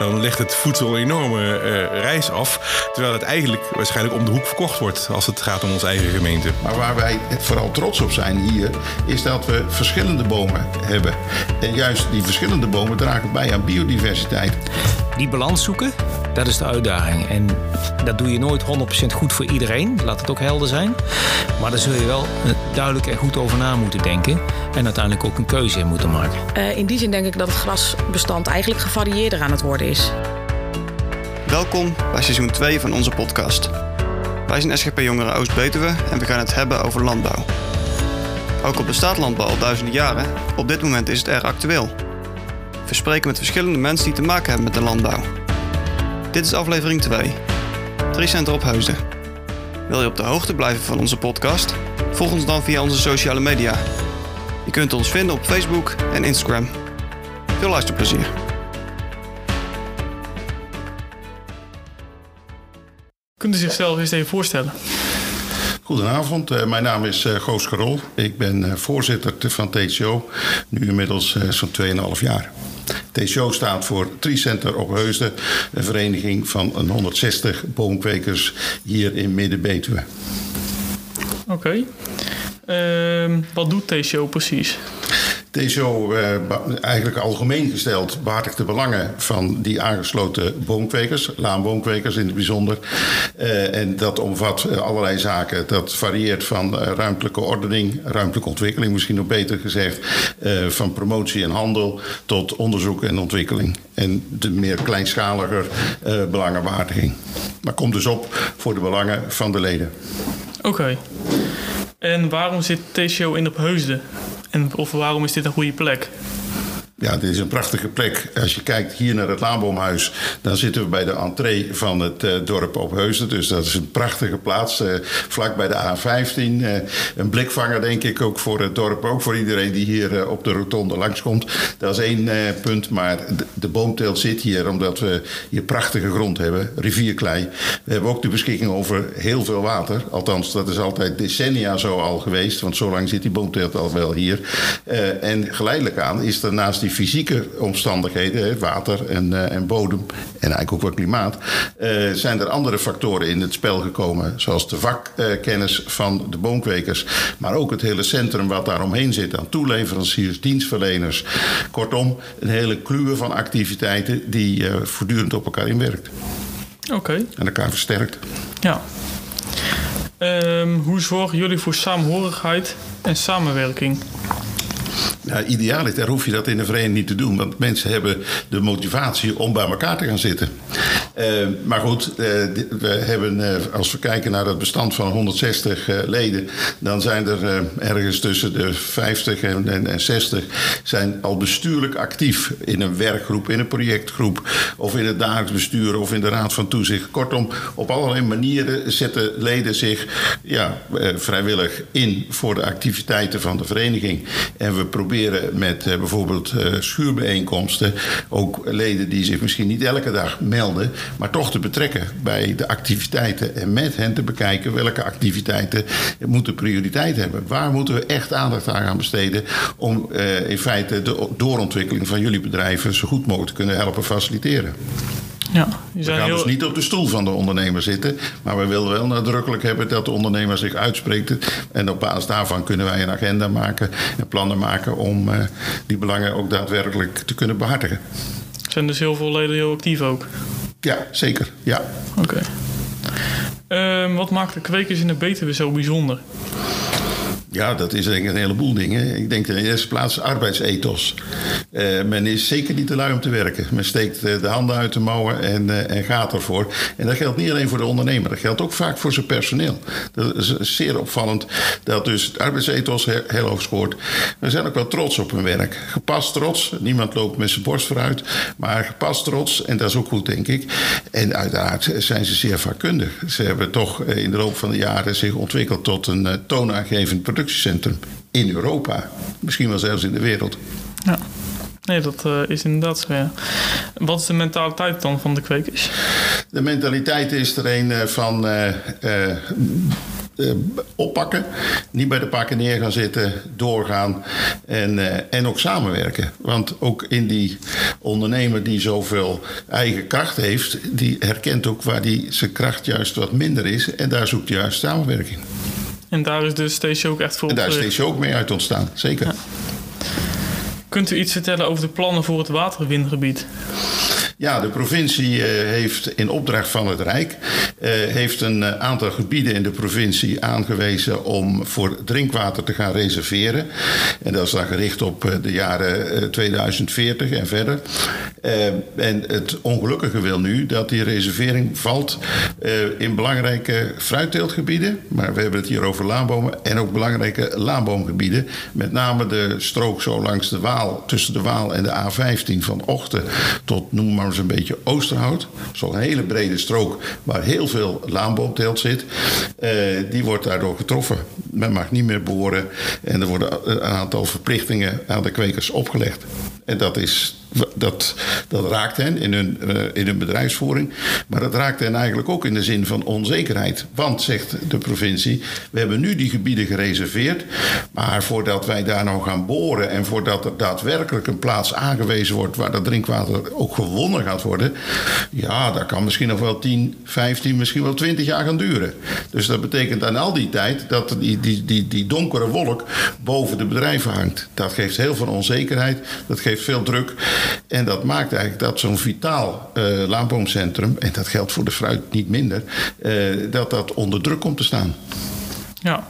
dan legt het voedsel een enorme eh, reis af. Terwijl het eigenlijk waarschijnlijk om de hoek verkocht wordt als het gaat om onze eigen gemeente. Maar waar wij vooral trots op zijn hier, is dat we verschillende bomen hebben. En juist die verschillende bomen dragen bij aan biodiversiteit. Die balans zoeken, dat is de uitdaging. En dat doe je nooit 100% goed voor iedereen, laat het ook helder zijn. Maar daar zul je wel eh, duidelijk en goed over na moeten denken. En uiteindelijk ook een keuze in moeten maken. Uh, in die zin denk ik dat het grasbestand eigenlijk gevarieerder aan het worden is. Welkom bij seizoen 2 van onze podcast. Wij zijn SGP Jongeren Oost-Betuwe en we gaan het hebben over landbouw. Ook al bestaat landbouw al duizenden jaren, op dit moment is het erg actueel. We spreken met verschillende mensen die te maken hebben met de landbouw. Dit is aflevering 2. 3 Center op Heusden. Wil je op de hoogte blijven van onze podcast? Volg ons dan via onze sociale media. Je kunt ons vinden op Facebook en Instagram. Veel luisterplezier. Kunt u zichzelf eens even voorstellen? Goedenavond, uh, mijn naam is uh, Goos Gerol. Ik ben uh, voorzitter van TCO, nu inmiddels zo'n 2,5 jaar. TCO staat voor Tricenter op Heusden, een vereniging van een 160 boomkwekers hier in Midden-Betuwe. Oké. Uh, wat doet TCO precies? TCO, uh, eigenlijk algemeen gesteld, behartigt de belangen van die aangesloten boomkwekers, laanboomkwekers in het bijzonder. Uh, en dat omvat uh, allerlei zaken. Dat varieert van ruimtelijke ordening, ruimtelijke ontwikkeling, misschien nog beter gezegd, van promotie en handel tot onderzoek en ontwikkeling. En de meer kleinschaliger belangenbehartiging. Maar komt dus op voor de belangen van de leden. Oké. En waarom zit TCO in op Heusden? En of waarom is dit een goede plek? Ja, dit is een prachtige plek. Als je kijkt hier naar het Laanboomhuis, dan zitten we bij de entree van het uh, dorp Opheusden. Dus dat is een prachtige plaats, uh, vlak bij de A15. Uh, een blikvanger, denk ik, ook voor het dorp. Ook voor iedereen die hier op de rotonde langskomt. Dat is één punt, maar de, de, boomteelt zit hier omdat we hier prachtige grond hebben, rivierklei. We hebben ook de beschikking over heel veel water. Althans, dat is altijd decennia zo al geweest, want zo lang zit die boomteelt al wel hier. en geleidelijk aan is er naast die die fysieke omstandigheden, water en, uh, en bodem en eigenlijk ook wel klimaat, uh, zijn er andere factoren in het spel gekomen. Zoals de vakkennis van de boomkwekers, maar ook het hele centrum wat daaromheen zit aan toeleveranciers, dienstverleners. Kortom, een hele kluwe van activiteiten die uh, voortdurend op elkaar inwerkt. Oké. Okay. En elkaar versterkt. Ja. Um, hoe zorgen jullie voor samenhorigheid en samenwerking? Ja, idealiter hoef je dat in een vereniging niet te doen, want mensen hebben de motivatie om bij elkaar te gaan zitten. Uh, maar goed, uh, we hebben, uh, als we kijken naar het bestand van 160 leden, dan zijn er ergens tussen de 50 en, en, en, 60 zijn al bestuurlijk actief in een werkgroep, in een projectgroep, of in het dagelijks bestuur of in de raad van toezicht. Kortom, op allerlei manieren zetten leden zich ja, vrijwillig in voor de activiteiten van de vereniging. En we proberen met uh, bijvoorbeeld uh, schuurbijeenkomsten ook leden die zich misschien niet elke dag melden, maar toch te betrekken bij de activiteiten en met hen te bekijken welke activiteiten moeten prioriteit hebben. Waar moeten we echt aandacht aan gaan besteden om uh, in feite de doorontwikkeling van jullie bedrijven zo goed mogelijk te kunnen helpen faciliteren. Ja, we gaan heel... dus niet op de stoel van de ondernemer zitten. Maar we willen wel nadrukkelijk hebben dat de ondernemer zich uitspreekt. En op basis daarvan kunnen wij een agenda maken en plannen maken om uh, die belangen ook daadwerkelijk te kunnen behartigen. Zijn dus heel veel leden heel actief ook? Ja, zeker. Ja. Oké. Okay. Um, wat maakt de kwekers in de Betuwe zo bijzonder? Ja, dat is denk ik een heleboel dingen. Ik denk in de eerste plaats arbeidsethos. Uh, men is zeker niet te lui om te werken. Men steekt uh, de handen uit de mouwen en, uh, en gaat ervoor. En dat geldt niet alleen voor de ondernemer. Dat geldt ook vaak voor zijn personeel. Dat is zeer opvallend dat dus het arbeidsethos heel hoog scoort. We zijn ook wel trots op hun werk. Gepast trots. Niemand loopt met zijn borst vooruit. Maar gepast trots. En dat is ook goed, denk ik. En uiteraard zijn ze zeer vakkundig. Ze hebben toch in de loop van de jaren zich ontwikkeld tot een toonaangevend product productiecentrum in Europa. Misschien wel zelfs in de wereld. Ja. Nee, dat uh, is inderdaad zo, ja. Wat is de mentaliteit dan van de kwekers? De mentaliteit is er een uh, van... Uh, uh, oppakken. Niet bij de pakken neer gaan zitten, doorgaan en, en ook samenwerken. Want ook in die ondernemer die zoveel eigen kracht heeft, die herkent ook waar die zijn kracht juist wat minder is. En daar zoekt hij juist samenwerking. En daar is dus Station ook echt voor En daar is deze ook mee uit ontstaan, zeker. Kunt u iets vertellen over de plannen voor het waterwindgebied? Ja, de provincie eh, heeft in opdracht van het Rijk eh, heeft een eh, aantal gebieden in de provincie aangewezen om voor drinkwater te gaan reserveren. En dat is dan gericht op de jaren eh, 2040 en verder. En het ongelukkige wil nu dat die reservering valt in belangrijke fruitteeltgebieden. Maar we hebben het hier over laanbomen en ook belangrijke laanboomgebieden. Met name de strook zo langs de Waal, tussen de Waal en de A15 van Ochten tot noem maar eens een beetje Oosterhout. Zo'n hele brede strook waar heel veel laanboomteelt zit. Eh, die wordt daardoor getroffen. Men mag niet meer boren en er worden een aantal verplichtingen aan de kwekers opgelegd. En dat is dat, dat raakt hen in hun, eh, in hun bedrijfsvoering. Maar dat raakt hen eigenlijk ook in de zin van onzekerheid. Want, zegt de provincie, we hebben nu die gebieden gereserveerd. Maar voordat wij daar nou gaan boren en voordat er daadwerkelijk een plaats aangewezen wordt waar dat drinkwater ook gewonnen gaat worden. Ja, dat kan misschien nog wel 10, 15, misschien wel 20 jaar gaan duren. Dus dat betekent aan al die tijd dat die, die, die, die donkere wolk boven de bedrijven hangt. Dat geeft heel veel onzekerheid, dat geeft veel druk. En dat maakt eigenlijk dat zo'n vitaal eh laanboomcentrum, en dat geldt voor de fruit niet minder, eh, dat dat onder druk komt te staan. Ja,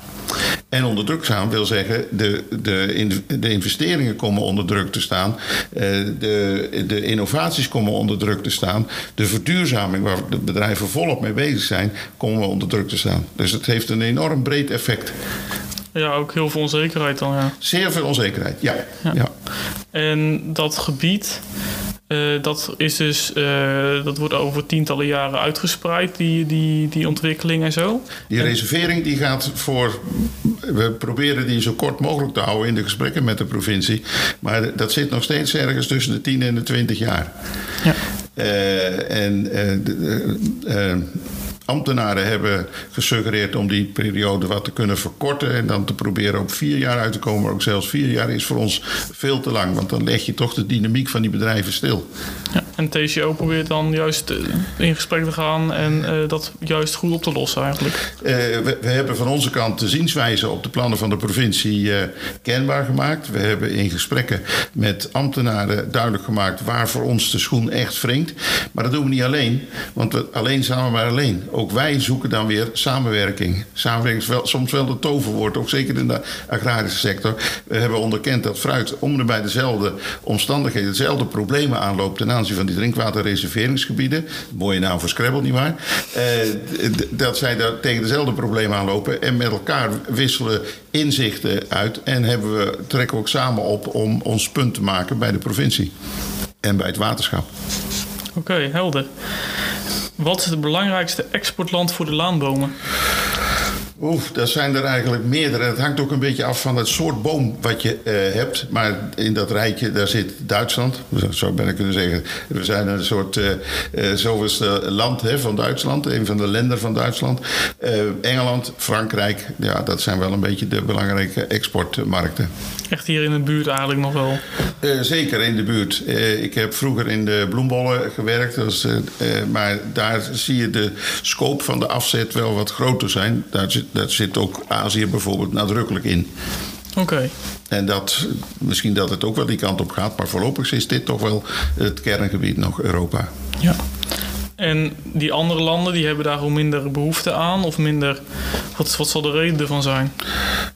En onder druk staan wil zeggen, de, de, de investeringen komen onder druk te staan. eh, De, de innovaties komen onder druk te staan. De verduurzaming, waar de bedrijven volop mee bezig zijn, komen onder druk te staan. Dus het heeft een enorm breed effect. Ja ook heel veel onzekerheid dan, ja. Zeer veel onzekerheid, ja. ja. En dat gebied, eh, dat, is dus, eh, dat wordt over tientallen jaren uitgespreid, die, die, die ontwikkeling en zo. Die reservering die gaat voor. We proberen die zo kort mogelijk te houden in de gesprekken met de provincie. Maar dat zit nog steeds ergens tussen de 10 en de 20 jaar. Ja. Eh, en ambtenaren hebben gesuggereerd om die periode wat te kunnen verkorten. En dan te proberen op vier jaar uit te komen. Maar ook zelfs vier jaar is voor ons veel te lang. Want dan leg je toch de dynamiek van die bedrijven stil. Ja, en TCO probeert dan juist eh, in gesprek te gaan en eh, dat juist goed op te lossen eigenlijk. Eh, we, hebben van onze kant de zienswijze op de plannen van de provincie kenbaar gemaakt. We hebben in gesprekken met ambtenaren duidelijk gemaakt waar voor ons de schoen echt wringt. Maar dat doen we niet alleen, want we, alleen samen maar alleen. Ook wij zoeken dan weer samenwerking. Samenwerking is wel, soms wel het toverwoord, ook zeker in de agrarische sector. We hebben onderkend dat fruit om en bij dezelfde omstandigheden, dezelfde problemen aanloopt ten aanzien van die drinkwaterreserveringsgebieden. Mooie naam voor Scrabble, nietwaar? Eh, d- dat zij daar tegen dezelfde problemen aanlopen en met elkaar wisselen inzichten uit. En hebben we, trekken we ook samen op om ons punt te maken bij de provincie en bij het waterschap. Oké, helder. Wat is het belangrijkste exportland voor de laanbomen? Oeh, dat zijn er eigenlijk meerdere. Het hangt ook een beetje af van het soort boom wat je eh, hebt. Maar in dat rijtje, daar zit Duitsland. Zo ben ik kunnen zeggen. We zijn een soort, het land hè, van Duitsland. Een van de landen van Duitsland. Engeland, Frankrijk. Ja, dat zijn wel een beetje de belangrijke exportmarkten. Echt hier in de buurt eigenlijk nog wel. Zeker in de buurt. Ik heb vroeger in de bloembollen gewerkt. Dus, maar daar zie je de scope van de afzet wel wat groter zijn. Daar zit, daar zit ook Azië bijvoorbeeld nadrukkelijk in. Oké, En dat, misschien dat het ook wel die kant op gaat. Maar voorlopig is dit toch wel het kerngebied nog Europa. ja. En die andere landen, die hebben daar gewoon minder behoefte aan? Of minder... Wat, wat zal de reden ervan zijn?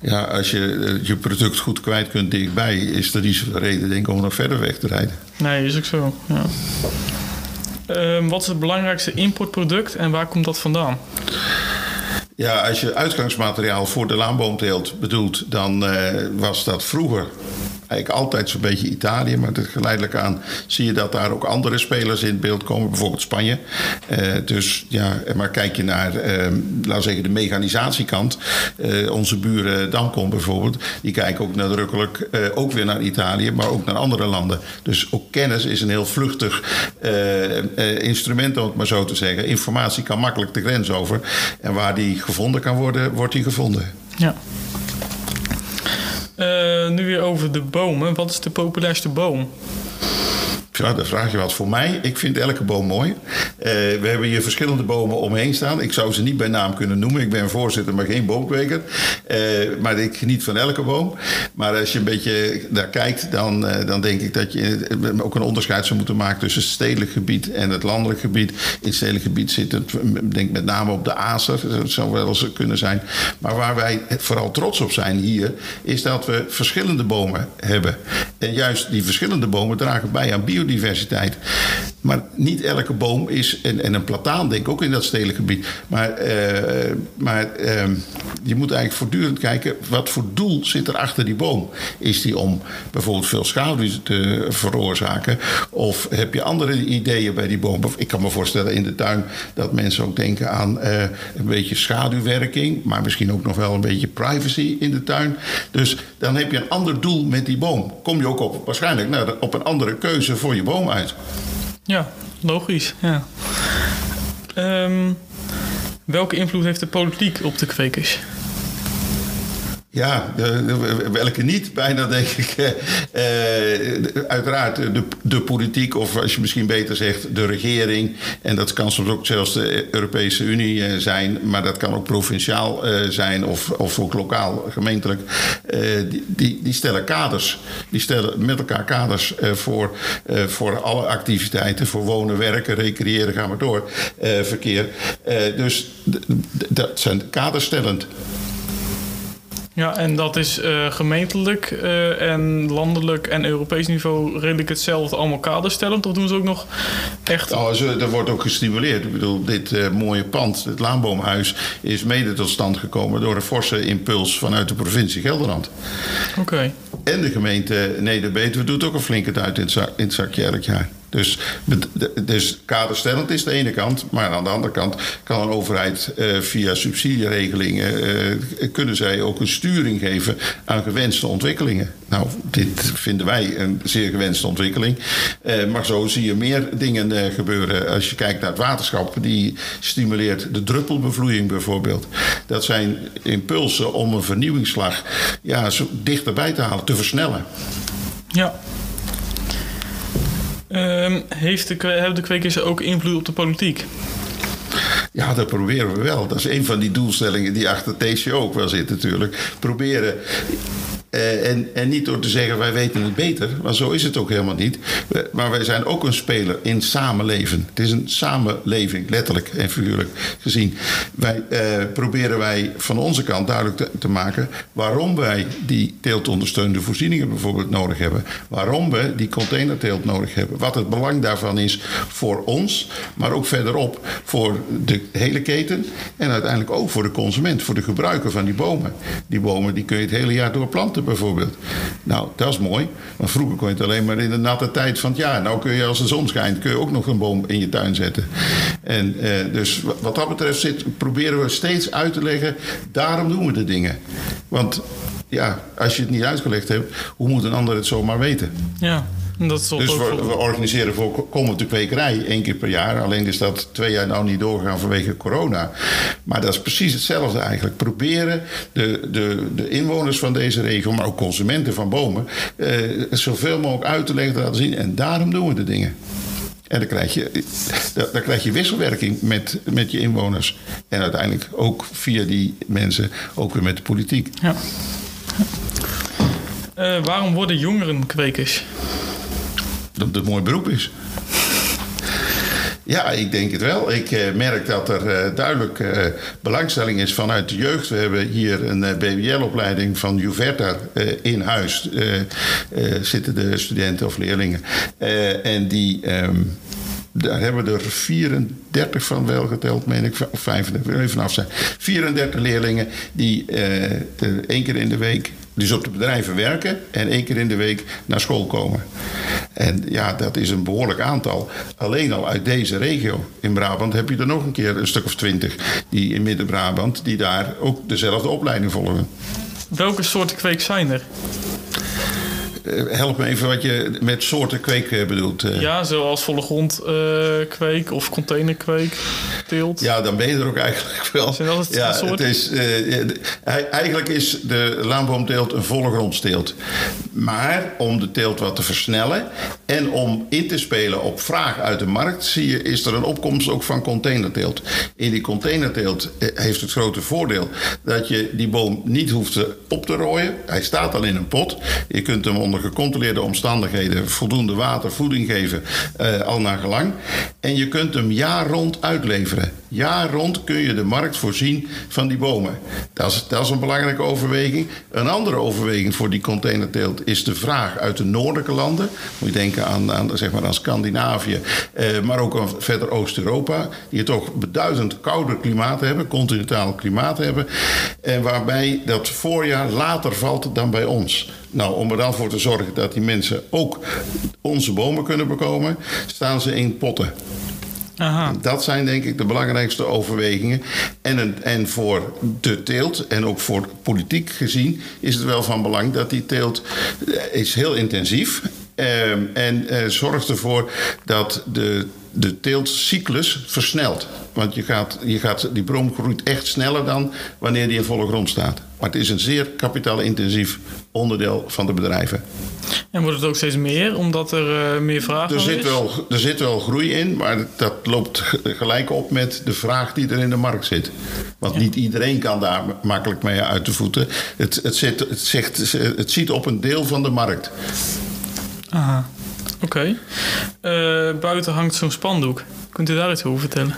Ja, als je eh, je product goed kwijt kunt dichtbij... is er niet zoveel reden denk ik, om nog verder weg te rijden. Nee, is ook zo, ja. Ehm, wat is het belangrijkste importproduct en waar komt dat vandaan? Ja, als je uitgangsmateriaal voor de laanboomteelt bedoelt, dan eh, was dat vroeger eigenlijk altijd zo'n beetje Italië. Maar geleidelijk aan zie je dat daar ook andere spelers in beeld komen, bijvoorbeeld Spanje. Eh, dus ja, maar kijk je naar, eh, laten we zeggen, de mechanisatiekant. Eh, onze buren Damcom bijvoorbeeld, die kijken ook nadrukkelijk eh, ook weer naar Italië, maar ook naar andere landen. Dus ook kennis is een heel vluchtig instrument, om het maar zo te zeggen. Informatie kan makkelijk de grens over. En waar die gevonden kan worden, wordt die gevonden. Ja. Eh, nu weer over de bomen. Wat is de populairste boom? Ja, dan vraag je wat voor mij. Ik vind elke boom mooi. Eh, we hebben hier verschillende bomen omheen staan. Ik zou ze niet bij naam kunnen noemen. Ik ben voorzitter, maar geen boomkweker. Eh, maar ik geniet van elke boom. Maar als je een beetje daar kijkt, dan, eh, dan denk ik dat je ook een onderscheid zou moeten maken tussen het stedelijk gebied en het landelijk gebied. In het stedelijk gebied zit het, denk met name op de Acer. Dat zou wel eens kunnen zijn. Maar waar wij vooral trots op zijn hier, is dat we verschillende bomen hebben. En juist die verschillende bomen dragen bij aan biodiversiteit biodiversiteit. Maar niet elke boom is, en, en een plataan denk ik ook in dat stedelijk gebied. Maar, uh, maar uh, je moet eigenlijk voortdurend kijken, wat voor doel zit er achter die boom? Is die om bijvoorbeeld veel schaduw te veroorzaken? Of heb je andere ideeën bij die boom? Ik kan me voorstellen in de tuin dat mensen ook denken aan uh, een beetje schaduwwerking. Maar misschien ook nog wel een beetje privacy in de tuin. Dus dan heb je een ander doel met die boom. Kom je ook op, waarschijnlijk nou, op een andere keuze voor je boom uit. Ja, logisch. Ja. Um, welke invloed heeft de politiek op de kwekers? Ja, welke niet? Bijna denk ik. Uh, uiteraard de, de politiek, of als je misschien beter zegt, de regering. En dat kan soms ook zelfs de Europese Unie zijn, maar dat kan ook provinciaal zijn of, of ook lokaal, gemeentelijk. Die, die, die, stellen kaders. Die stellen met elkaar kaders voor, voor alle activiteiten, voor wonen, werken, recreëren, gaan we door, verkeer. dus dat zijn kaderstellend. Ja, en dat is uh, gemeentelijk uh, en landelijk en Europees niveau redelijk hetzelfde allemaal kaderstellend? Of doen ze ook nog echt... Oh, ze, er wordt ook gestimuleerd. Ik bedoel, dit uh, mooie pand, het Laanboomhuis, is mede tot stand gekomen door een forse impuls vanuit de provincie Gelderland. Oké. Okay. En de gemeente Neder-Betuwe doet ook een flinke duit in het, zak, in het zakje elk jaar. Dus, dus kaderstellend is de ene kant. Maar aan de andere kant kan een overheid uh, via subsidieregelingen... Uh, kunnen zij ook een sturing geven aan gewenste ontwikkelingen. Nou, dit vinden wij een zeer gewenste ontwikkeling. Uh, maar zo zie je meer dingen gebeuren. Als je kijkt naar het waterschap, die stimuleert de druppelbevloeiing bijvoorbeeld. Dat zijn impulsen om een vernieuwingsslag ja, zo dichterbij te halen, te versnellen. Ja. Um, heeft de, hebben de kwekers ook invloed op de politiek? Ja, dat proberen we wel. Dat is een van die doelstellingen die achter TCO ook wel zit natuurlijk. Proberen uh, en, en niet door te zeggen wij weten het beter, want zo is het ook helemaal niet. Maar wij zijn ook een speler in samenleven. Het is een samenleving, letterlijk en figuurlijk gezien. Wij uh, proberen wij van onze kant duidelijk te, te, maken waarom wij die teeltondersteunende voorzieningen bijvoorbeeld nodig hebben. Waarom we die containerteelt nodig hebben. Wat het belang daarvan is voor ons, maar ook verderop voor de hele keten. En uiteindelijk ook voor de consument, voor de gebruiker van die bomen. Die bomen die kun je het hele jaar door planten bijvoorbeeld. Nou, dat is mooi. Want vroeger kon je het alleen maar in de natte tijd van het jaar. Nou kun je als de zon schijnt, kun je ook nog een boom in je tuin zetten. En eh, dus wat dat betreft zit, proberen we steeds uit te leggen, daarom doen we de dingen. Want ja, als je het niet uitgelegd hebt, hoe moet een ander het zomaar weten? Ja. Dat dus we, we, organiseren voorkomend de kwekerij één keer per jaar. Alleen is dat twee jaar nou niet doorgegaan vanwege corona. Maar dat is precies hetzelfde eigenlijk. Proberen de, de, de inwoners van deze regio, maar ook consumenten van bomen, eh, zoveel mogelijk uit te leggen, te laten zien. En daarom doen we de dingen. En dan krijg je, dan krijg je wisselwerking met, met je inwoners. En uiteindelijk ook via die mensen ook weer met de politiek. Ja. Uh, waarom worden jongeren kwekers? Dat het een mooi beroep is. Ja, ik denk het wel. Ik uh, merk dat er uh, duidelijk uh, belangstelling is vanuit de jeugd. We hebben hier een BBL-opleiding van Juverta in huis. zitten de studenten of leerlingen. en die. Um, daar hebben we er 34 van wel geteld, meen ik, of 35, even af zijn. 34 leerlingen die één keer in de week dus op de bedrijven werken en één keer in de week naar school komen. En ja, dat is een behoorlijk aantal. Alleen al uit deze regio. In Brabant heb je er nog een keer een stuk of twintig. Die in Midden-Brabant, die daar ook dezelfde opleiding volgen. Welke soorten kweek zijn er? Eh, help me even wat je met soorten kweek eh, bedoelt. eh. Ja, zoals volle grond kweek of containerkweek, teelt. Ja, dan ben je er ook eigenlijk wel. Zijn dat het ja, het is, eigenlijk is de laanboomteelt een volle grondsteelt. Maar om de teelt wat te versnellen en om in te spelen op vraag uit de markt, zie je, is er een opkomst ook van containerteelt. In die containerteelt heeft het grote voordeel dat je die boom niet hoeft op te rooien. Hij staat al in een pot. Je kunt hem onder gecontroleerde omstandigheden voldoende water, voeding geven, eh, al naar gelang. En je kunt hem jaar rond uitleveren. Jaar rond kun je de markt voorzien van die bomen. Dat is, dat is een belangrijke overweging. Een andere overweging voor die containerteelt is de vraag uit de noordelijke landen. Moet je denken aan, aan, zeg maar aan Scandinavië, eh, maar ook aan verder Oost-Europa. Die toch beduidend kouder klimaat hebben, continentaal klimaat hebben. En waarbij dat voorjaar later valt dan bij ons. Nou, om er dan voor te zorgen dat die mensen ook onze bomen kunnen bekomen, staan ze in potten. Aha. Dat zijn denk ik de belangrijkste overwegingen. En, een, en voor de teelt, en ook voor politiek gezien, is het wel van belang dat die teelt eh, is heel intensief ehm, en eh, zorgt ervoor dat de, de teeltcyclus versnelt. Want je gaat, je gaat, die boom groeit echt sneller dan wanneer die in volle grond staat. Maar het is een zeer kapitaalintensief onderdeel van de bedrijven. En wordt het ook steeds meer, omdat er eh, meer vraag Er zit, is? wel, er zit wel groei in, maar dat loopt gelijk op met de vraag die er in de markt zit. Want niet iedereen kan daar makkelijk mee uit de voeten. Het, het, zit, het, zegt, het ziet op een deel van de markt. Aha. Oké. Eh, buiten hangt zo'n spandoek. Kunt u daar iets over vertellen?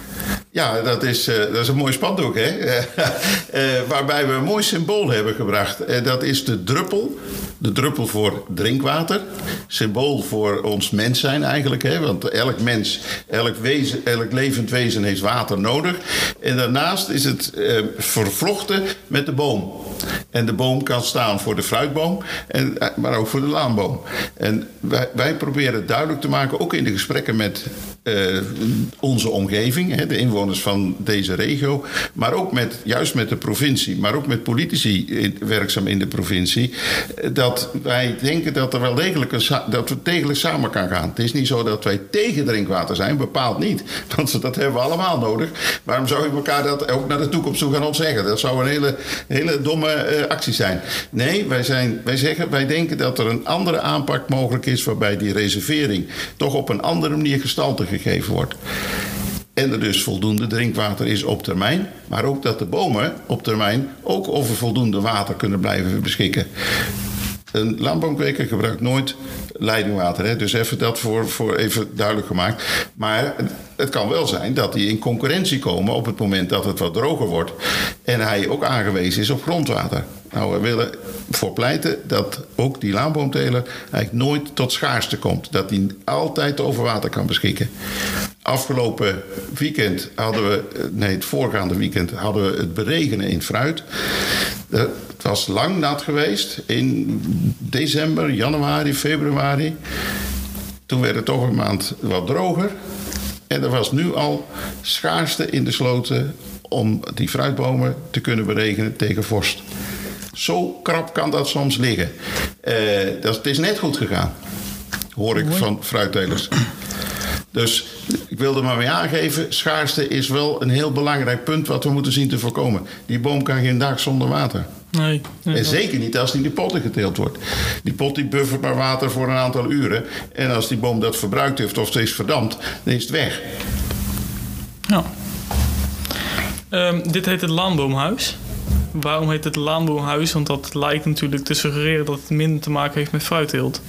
Ja, dat is, eh, dat is een mooi spandoek, hè? Eh, waarbij we een mooi symbool hebben gebracht. En dat is de druppel. De druppel voor drinkwater. Symbool voor ons mens zijn eigenlijk, hè? Want elk mens, elk, wezen, elk levend wezen heeft water nodig. En daarnaast is het eh, vervlochten met de boom. En de boom kan staan voor de fruitboom, en, eh, maar ook voor de laanboom. En wij, wij proberen duidelijk te maken, ook in de gesprekken met eh, onze omgeving, hè, de inwoners van deze regio, maar ook met, juist met de provincie, maar ook met politici werkzaam in de provincie, eh, dat wij denken dat er wel degelijk een, dat het degelijk samen kan gaan. Het is niet zo dat wij tegen drinkwater zijn, bepaald niet, want dat hebben we allemaal nodig. Waarom zou je elkaar dat ook naar de toekomst toe gaan ontzeggen? Dat zou een hele, hele domme eh, actie zijn. Nee, wij, zijn, wij zeggen, wij denken dat er een andere aanpak mogelijk is, waarbij die reservering toch op een andere manier gestalte gegeven wordt. En er dus voldoende drinkwater is op termijn. Maar ook dat de bomen op termijn ook over voldoende water kunnen blijven beschikken. Een landboomkweker gebruikt nooit leidingwater. Hè? Dus even dat voor, voor even duidelijk gemaakt. Maar het kan wel zijn dat die in concurrentie komen op het moment dat het wat droger wordt. En hij ook aangewezen is op grondwater. Nou, we willen voor pleiten dat ook die laanboomteler eigenlijk nooit tot schaarste komt. Dat hij altijd over water kan beschikken. Afgelopen weekend hadden we, nee, het voorgaande weekend hadden we het beregenen in fruit. Eh, Het was lang nat geweest in december, januari, februari. Toen werd het toch een maand wat droger. En er was nu al schaarste in de sloten om die fruitbomen te kunnen beregenen tegen vorst. Zo krap kan dat soms liggen. Eh, dat, het is net goed gegaan, hoor ik van fruittelers. Dus ik wilde maar mee aangeven, schaarste is wel een heel belangrijk punt wat we moeten zien te voorkomen. Die boom kan geen dag zonder water. Nee. nee. En zeker niet als die in de potten geteeld wordt. Die pot die buffert maar water voor een aantal uren. En als die boom dat verbruikt heeft of steeds verdampt, dan is het weg. Ehm, dit heet het Laanboomhuis. Waarom heet het Laanboomhuis? Want dat lijkt natuurlijk te suggereren dat het minder te maken heeft met fruitteelt.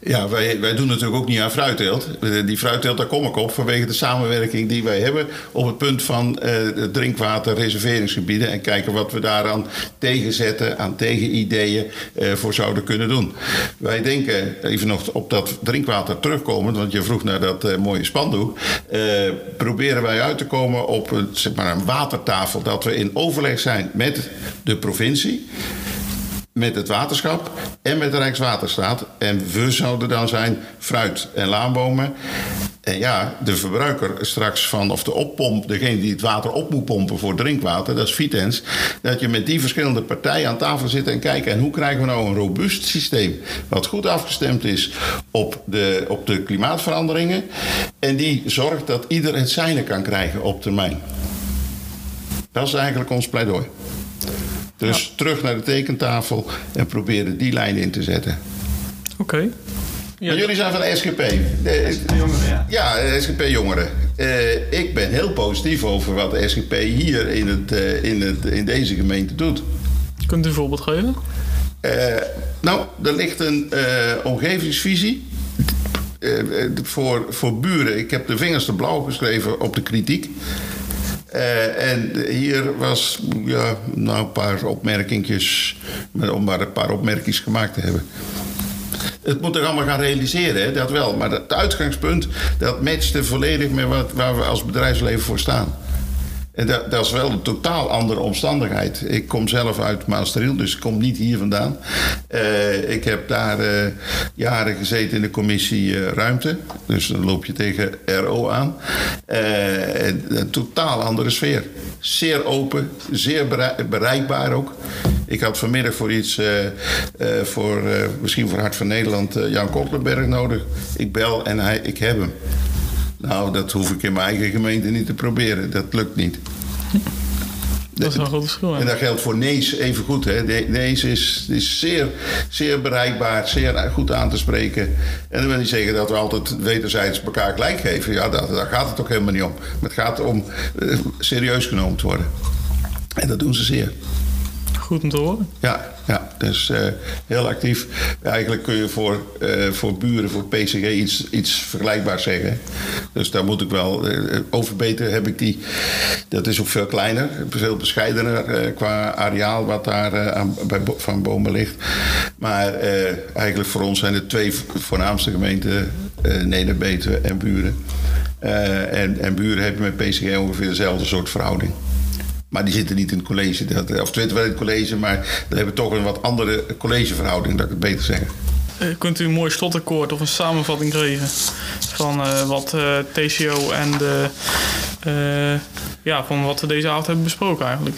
Ja, wij, wij doen natuurlijk ook niet aan fruitteelt. Eh, Die fruitteelt, daar kom ik op vanwege de samenwerking die wij hebben op het punt van eh, de drinkwaterreserveringsgebieden. En kijken wat we daaraan tegenzetten, aan tegenideeën eh, voor zouden kunnen doen. Wij denken, even nog op dat drinkwater terugkomen, want je vroeg naar dat eh, mooie spandoek. eh, proberen wij uit te komen op een, zeg maar een watertafel. Dat we in overleg zijn met de provincie met het waterschap en met de Rijkswaterstaat. En we zouden dan zijn fruit- en laanbomen. En ja, de verbruiker straks van, of de oppomp, degene die het water op moet pompen voor drinkwater, dat is Vitens. Dat je met die verschillende partijen aan tafel zit en kijkt. En hoe krijgen we nou een robuust systeem? Wat goed afgestemd is op de, op de klimaatveranderingen. En die zorgt dat ieder het zijne kan krijgen op termijn. Dat is eigenlijk ons pleidooi. Dus terug naar de tekentafel en proberen die lijn in te zetten. Oké. Maar jullie zijn van de SGP. De, ja, de SGP Jongeren. Eh, ik ben heel positief over wat de SGP hier in, het, eh, in, het, in deze gemeente doet. Kunt u een voorbeeld geven? Eh, nou, er ligt een eh, omgevingsvisie. voor, voor buren. Ik heb de vingers te blauw geschreven op de kritiek. Eh, en hier was ja, nou, een paar opmerkingjes, om maar een paar opmerkingen gemaakt te hebben. Het moet er allemaal gaan realiseren, hè, dat wel. Maar het uitgangspunt, dat matchte volledig met wat, waar we als bedrijfsleven voor staan. En dat, dat is wel een totaal andere omstandigheid. Ik kom zelf uit Maastricht, dus ik kom niet hier vandaan. Eh, ik heb daar eh, jaren gezeten in de commissie eh, Ruimte. Dus dan loop je tegen RO aan. En een totaal andere sfeer. Zeer open, zeer berei- bereikbaar ook. Ik had vanmiddag voor iets, voor, misschien voor Hart van Nederland, Jan Kotlenberg nodig. Ik bel en hij, ik heb hem. Nou, dat hoef ik in mijn eigen gemeente niet te proberen. Dat lukt niet. Dat is een groot verschil. hè? En dat geldt voor Nees even goed. Hè. Nees is, is zeer, zeer bereikbaar, zeer goed aan te spreken. En dat wil niet zeggen dat we altijd wederzijds elkaar gelijk geven. Ja, daar, daar gaat het ook helemaal niet om. Maar het gaat om eh, serieus genomen te worden. En dat doen ze zeer. Goed om te horen. Ja, ja dus eh, heel actief. Eigenlijk kun je voor, eh, voor buren, voor PCG iets, iets vergelijkbaars zeggen. Dus daar moet ik wel... eh, over beter heb ik die... Dat is ook veel kleiner, veel bescheidener qua areaal wat daar aan, bij, van bomen ligt. Maar eigenlijk voor ons zijn het twee voornaamste gemeenten... Neder-Betuwe en Buren. En, en Buren hebben met PCG ongeveer dezelfde soort verhouding. Maar die zitten niet in het college. Dat, of twintig wel in het college, maar dan hebben we toch een wat andere collegeverhouding, dat ik het beter zeg. Eh, kunt u een mooi slotakkoord of een samenvatting geven van eh, wat eh, TCO en de, ja, van wat we deze avond hebben besproken eigenlijk?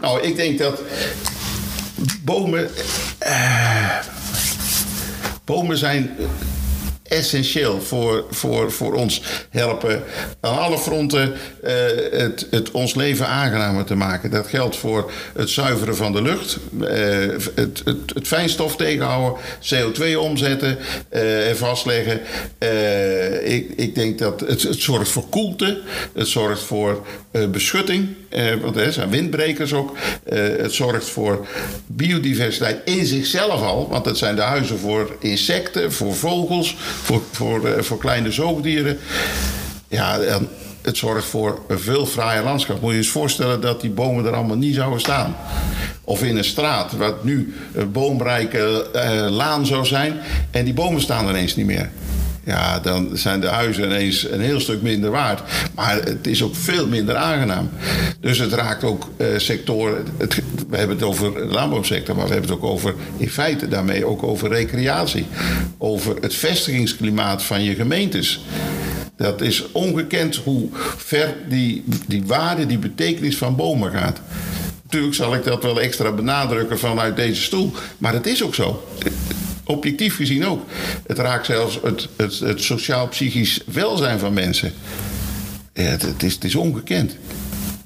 Nou, ik denk dat bomen. bomen zijn essentieel voor, voor, voor ons helpen aan alle fronten eh, het, het ons leven aangenamer te maken. Dat geldt voor het zuiveren van de lucht, eh, het, het, het fijnstof tegenhouden, CO2 omzetten eh, en vastleggen. Ik, ik denk dat het, zorgt voor koelte, het zorgt voor beschutting, want er zijn windbrekers ook. Het zorgt voor biodiversiteit in zichzelf al, want het zijn de huizen voor insecten, voor vogels, voor, voor, eh, voor kleine zoogdieren. Ja, en het zorgt voor een veel fraaier landschap. Moet je eens voorstellen dat die bomen er allemaal niet zouden staan. Of in een straat, wat nu een boomrijke eh, laan zou zijn, en die bomen staan ineens niet meer. Ja, dan zijn de huizen ineens een heel stuk minder waard. Maar het is ook veel minder aangenaam. Dus het raakt ook eh, sectoren. We hebben het over de landbouwsector, maar we hebben het ook over, in feite daarmee ook over recreatie. Over het vestigingsklimaat van je gemeentes. Dat is ongekend hoe ver die, die waarde, die betekenis van bomen gaat. Natuurlijk zal ik dat wel extra benadrukken vanuit deze stoel, maar het is ook zo. Objectief gezien ook. Het raakt zelfs het, het, het sociaal-psychisch welzijn van mensen. Ja, het, is, is ongekend.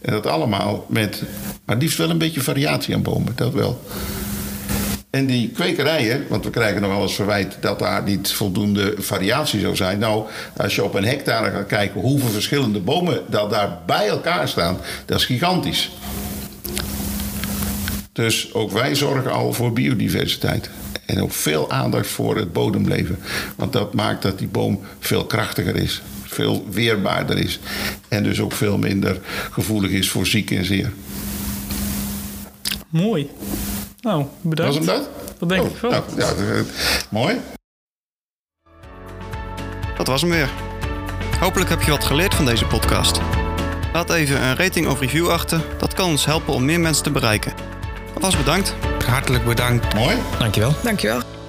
En dat allemaal met, maar liefst wel een beetje variatie aan bomen, dat wel. En die kwekerijen, want we krijgen nog wel eens verwijt dat daar niet voldoende variatie zou zijn. Nou, als je op een hectare gaat kijken hoeveel verschillende bomen dat daar bij elkaar staan, dat is gigantisch. Dus ook wij zorgen al voor biodiversiteit. En ook veel aandacht voor het bodemleven. Want dat maakt dat die boom veel krachtiger is. Veel weerbaarder is. En dus ook veel minder gevoelig is voor ziek en zeer. Mooi. Nou, bedankt. Was hem dat? Dat denk Oh, ik wel. nou, ja, eh, mooi. Dat was hem weer. Hopelijk heb je wat geleerd van deze podcast. Laat even een rating of review achter. Dat kan ons helpen om meer mensen te bereiken. Alvast bedankt. Hartelijk bedankt. Mooi. Dankjewel. Dankjewel.